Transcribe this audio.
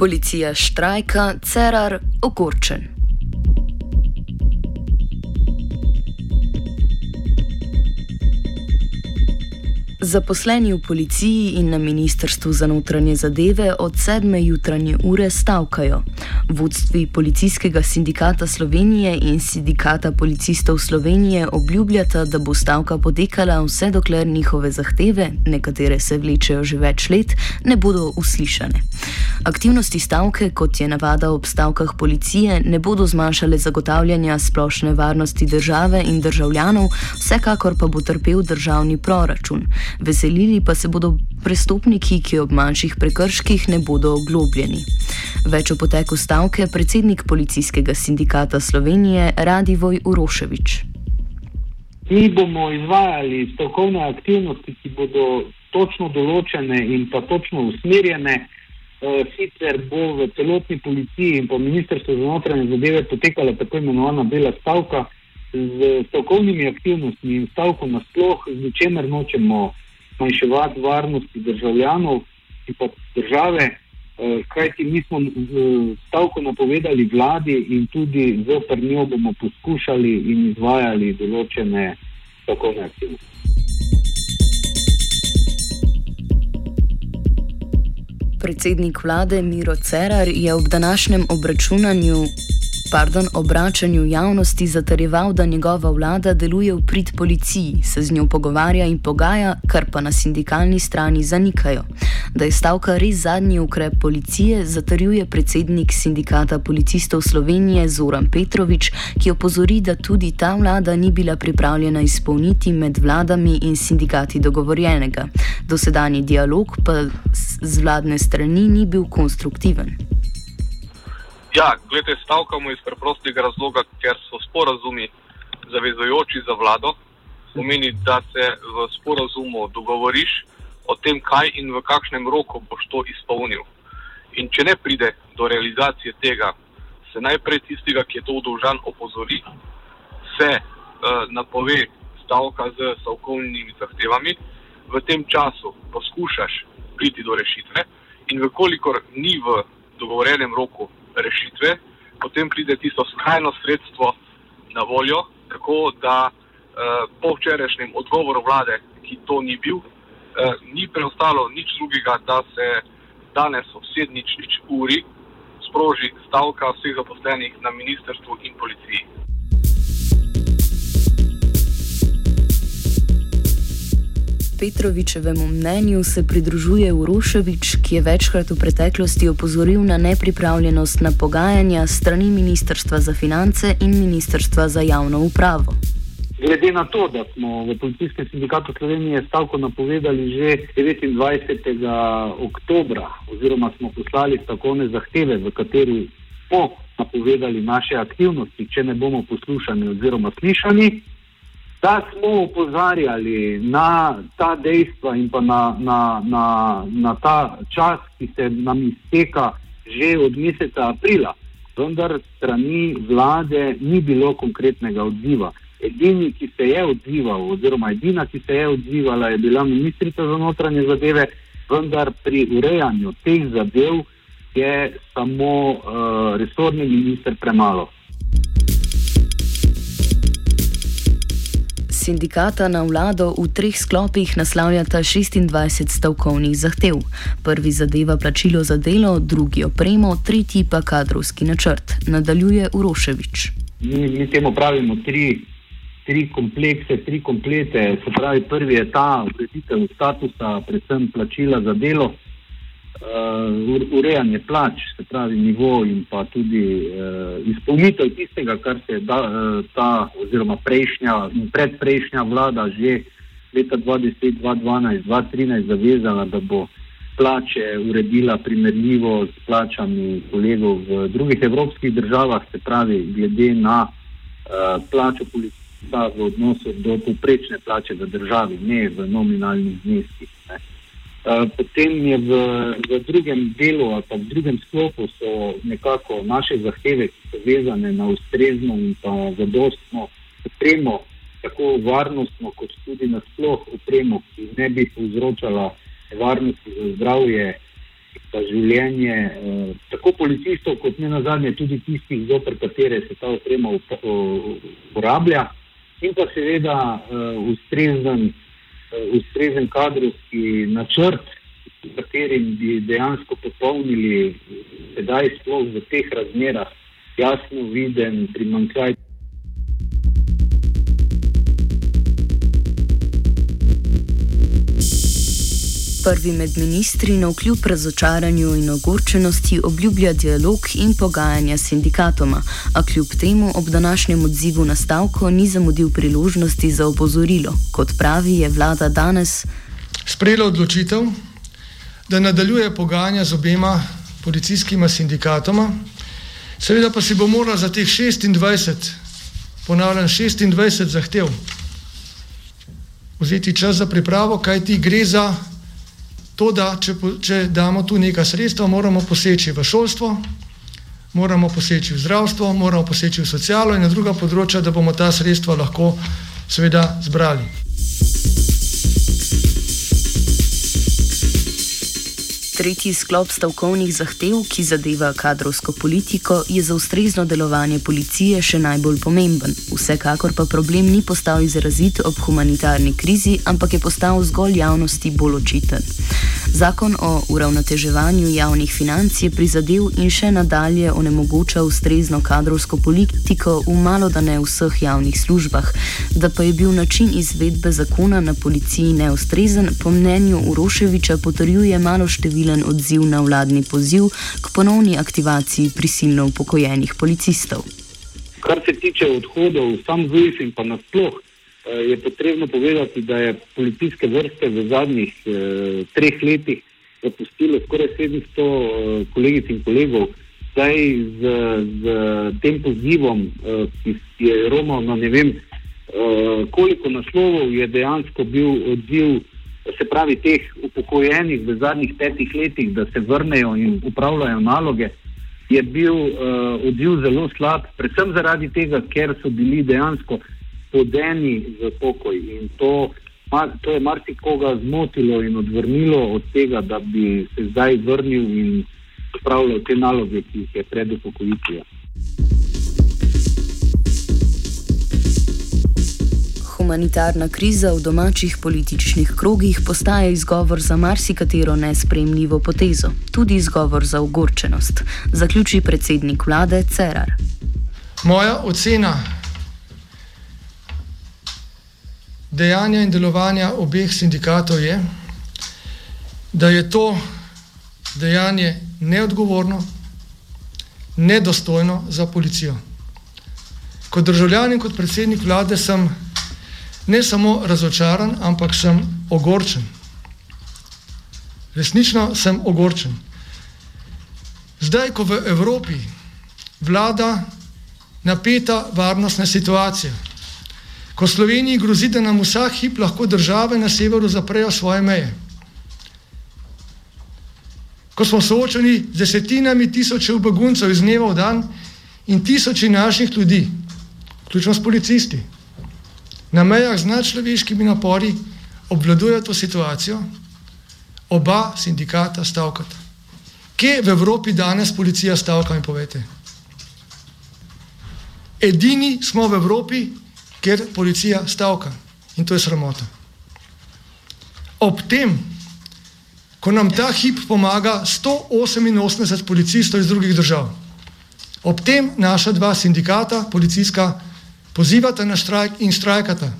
Policija štrajka, cerar ogorčen. Zaposleni v policiji in na Ministrstvu za notranje zadeve od 7. jutranje ure stavkajo. Vodstvi Policijskega sindikata Slovenije in Sindikata policistov Slovenije obljubljata, da bo stavka potekala vse dokler njihove zahteve, nekatere se vlečejo že več let, ne bodo uslišane. Aktivnosti stavke, kot je navada ob stavkah policije, ne bodo zmanjšale zagotavljanja splošne varnosti države in državljanov, vsekakor pa bo trpel državni proračun. Veselili pa se bodo prestopniki, ki ob manjših prekrških ne bodo oglobljeni. Več o poteku stavke predsednik Policijskega sindikata Slovenije Radivoj Uroševič. Mi bomo izvajali stavkovne aktivnosti, ki bodo točno določene in pa točno usmerjene. E, sicer bo v celotni policiji in pa ministrstvu za notranje zadeve potekala tako imenovana bela stavka z stavkovnimi aktivnostmi in stavko nasploh, z čemer nočemo zmanjševati varnosti državljanov in pa države, eh, kajti mi smo stavko napovedali vladi in tudi z njo bomo poskušali in izvajali določene stavkovne aktivnosti. Predsednik vlade Miro Cerar je ob današnjem obračunanju pardon, obračanju javnosti zatrjeval, da njegova vlada deluje v prid policiji, se z njo pogovarja in pogaja, kar pa na sindikalni strani zanikajo. Da je stavka res zadnji ukrep policije, zatrjuje predsednik sindikata policistov Slovenije Zoran Petrovič, ki opozori, da tudi ta vlada ni bila pripravljena izpolniti med vladami in sindikati dogovorjenega. Dosedanji dialog pa z vladne strani ni bil konstruktiven. Ja, gledajte, stavkamo iz preprostega razloga, ker so sporazumi zavezojoči za vlado. Pomeni, da se v sporazumu dogovoriš o tem, kaj in v kakšnem roku boš to izpolnil. In če ne pride do realizacije tega, se najprej tistega, ki je to udolžan, opozori, se uh, napove stavka z stavkovnimi zahtevami, v tem času poskušaš priti do rešitve in vkolikor ni v dogovorenem roku rešitve, potem pride tisto skrajno sredstvo na voljo, tako da eh, po včerajšnjem odgovoru vlade, ki to ni bil, eh, ni preostalo nič drugega, da se danes ob sedničnič uri sproži stavka vseh zaposlenih na ministrstvu in policiji. Petrovičevemu mnenju se pridružuje Uroševič, ki je večkrat v preteklosti opozoril na nepripravljenost na pogajanja strani Ministrstva za finance in Ministrstva za javno upravo. Glede na to, da smo v Policijskem sindikatu Slovenije stavko napovedali že 29. oktober, oziroma smo poslali stavkovne zahteve, v kateri smo napovedali naše aktivnosti, če ne bomo poslušani oziroma slišani, da smo upozarjali na ta dejstva in pa na, na, na, na ta čas, ki se nam izteka že od meseca aprila, vendar strani vlade ni bilo konkretnega odziva. Edini, ki se je odzival, oziroma edina, ki se je odzivala, je bila ministrica za notranje zadeve, vendar pri urejanju teh zadev je samo uh, resorni minister premalo. Sindikata na vlado v treh sklopih naslavljata 26 stavkovnih zahtev. Prvi zadeva plačilo za delo, drugi opremo, tretji pa kadrovski načrt. Nadaljuje Uroševič. Mi, mi temu pravimo tri, tri komplekse, tri komplete. Se pravi, prvi je ta ureditev statusa, predvsem plačila za delo uh, urejanje plač, se pravi nivo in pa tudi uh, izpolnitev tistega, kar se je da, uh, ta oziroma prejšnja in predprejšnja vlada že leta 2010, 2012, 2013 zavezala, da bo plače uredila primerljivo s plačami kolegov v drugih evropskih državah, se pravi glede na uh, plačo policista v odnosu do poprečne plače v državi, ne v nominalnih zneskih. Eh, potem je v, v drugem delu ali pa v drugem sklopu so nekako naše zahteve, ki so vezane na ustrezno in pa zadostno opremo, tako varnostno kot tudi nasploh opremo, ki ne bi povzročala varnosti za zdravje pa življenje eh, tako policistov, kot ne nazadnje tudi tistih, zoper katere se ta oprema uporablja, in pa seveda eh, ustrezen, ustrezen kadrovski načrt, s katerim bi dejansko popolnili sedaj sploh v teh razmerah jasno viden primankljaj. Prvi med ministri na vkljub razočaranju in ogorčenosti obljublja dialog in pogajanja s sindikatoma, a kljub temu ob današnjem odzivu na stavko ni zamudil priložnosti za opozorilo. Kot pravi, je vlada danes sprejela odločitev, da nadaljuje pogajanja z obema policijskima sindikatoma, seveda pa si bo morala za teh 26, ponavljam 26 zahtev, vzeti čas za pripravo, kaj ti gre za to, da če, če damo tu neka sredstva, moramo poseči v šolstvo, moramo poseči v zdravstvo, moramo poseči v socialo in na druga področja, da bomo ta sredstva lahko seveda zbrali. Tretji sklop stavkovnih zahtev, ki zadeva kadrovsko politiko, je za ustrezno delovanje policije še najbolj pomemben. Vsekakor pa problem ni postal izrazit ob humanitarni krizi, ampak je postal zgolj javnosti bolj očiten. Zakon o uravnoteževanju javnih financ je prizadel in še nadalje onemogoča ustrezno kadrovsko politiko v malo da ne vseh javnih službah. Da pa je bil način izvedbe zakona na policiji neustrezen, po mnenju Uroševiča potrjuje malo številen odziv na vladni poziv k ponovni aktivaciji prisilno upokojenih policistov. Kar se tiče odhodov, sam ZUIF in pa nasploh. Eh, je potrebno povedati, da je policijske vrste v zadnjih eh, treh letih zapustilo skoraj 700 eh, kolegic in kolegov. Zdaj z, z tem pozivom, eh, ki je romal na ne vem eh, koliko naslovov, je dejansko bil odziv, se pravi, teh upokojenih v zadnjih petih letih, da se vrnejo in upravljajo naloge. Je bil uh, odziv zelo slab, predvsem zaradi tega, ker so bili dejansko uh, spodeni v pokoj. In to, to je marsikoga zmotilo in odvrnilo od tega, da bi se zdaj vrnil in spravljal te naloge, ki jih je pred upokojitvijo. Humanitarna kriza v domačih političnih krogih postaja izgovor za marsikatero nespremljivo potezo, tudi izgovor za ogorčenost, zaključi predsednik vlade Cerar. Moja ocena dejanja in delovanja obeh sindikatov je, da je to dejanje neodgovorno, nedostojno za policijo. Kot državljan in kot predsednik vlade sem ne samo razočaran, ampak sem ogorčen. Resnično sem ogorčen. Zdaj, ko v Evropi vlada napeta varnostna situacija, ko Sloveniji grozi, da nam vsak hip lahko države na severu zaprejo svoje meje. Ko smo soočeni z desetinami tisočev beguncev iz dneva v dan in tisoči naših ljudi, vključno s policisti, na mejah z nadčloveškimi napori obvladujejo to situacijo, oba sindikata stavkata. Kje v Evropi danes policija stavka in povete? Edini smo v Evropi, ker policija stavka in to je sramota. Ob tem, ko nam ta hip pomaga 188 policistov iz drugih držav, ob tem naša dva sindikata, policijska, pozivata na štrajk in štrajkata.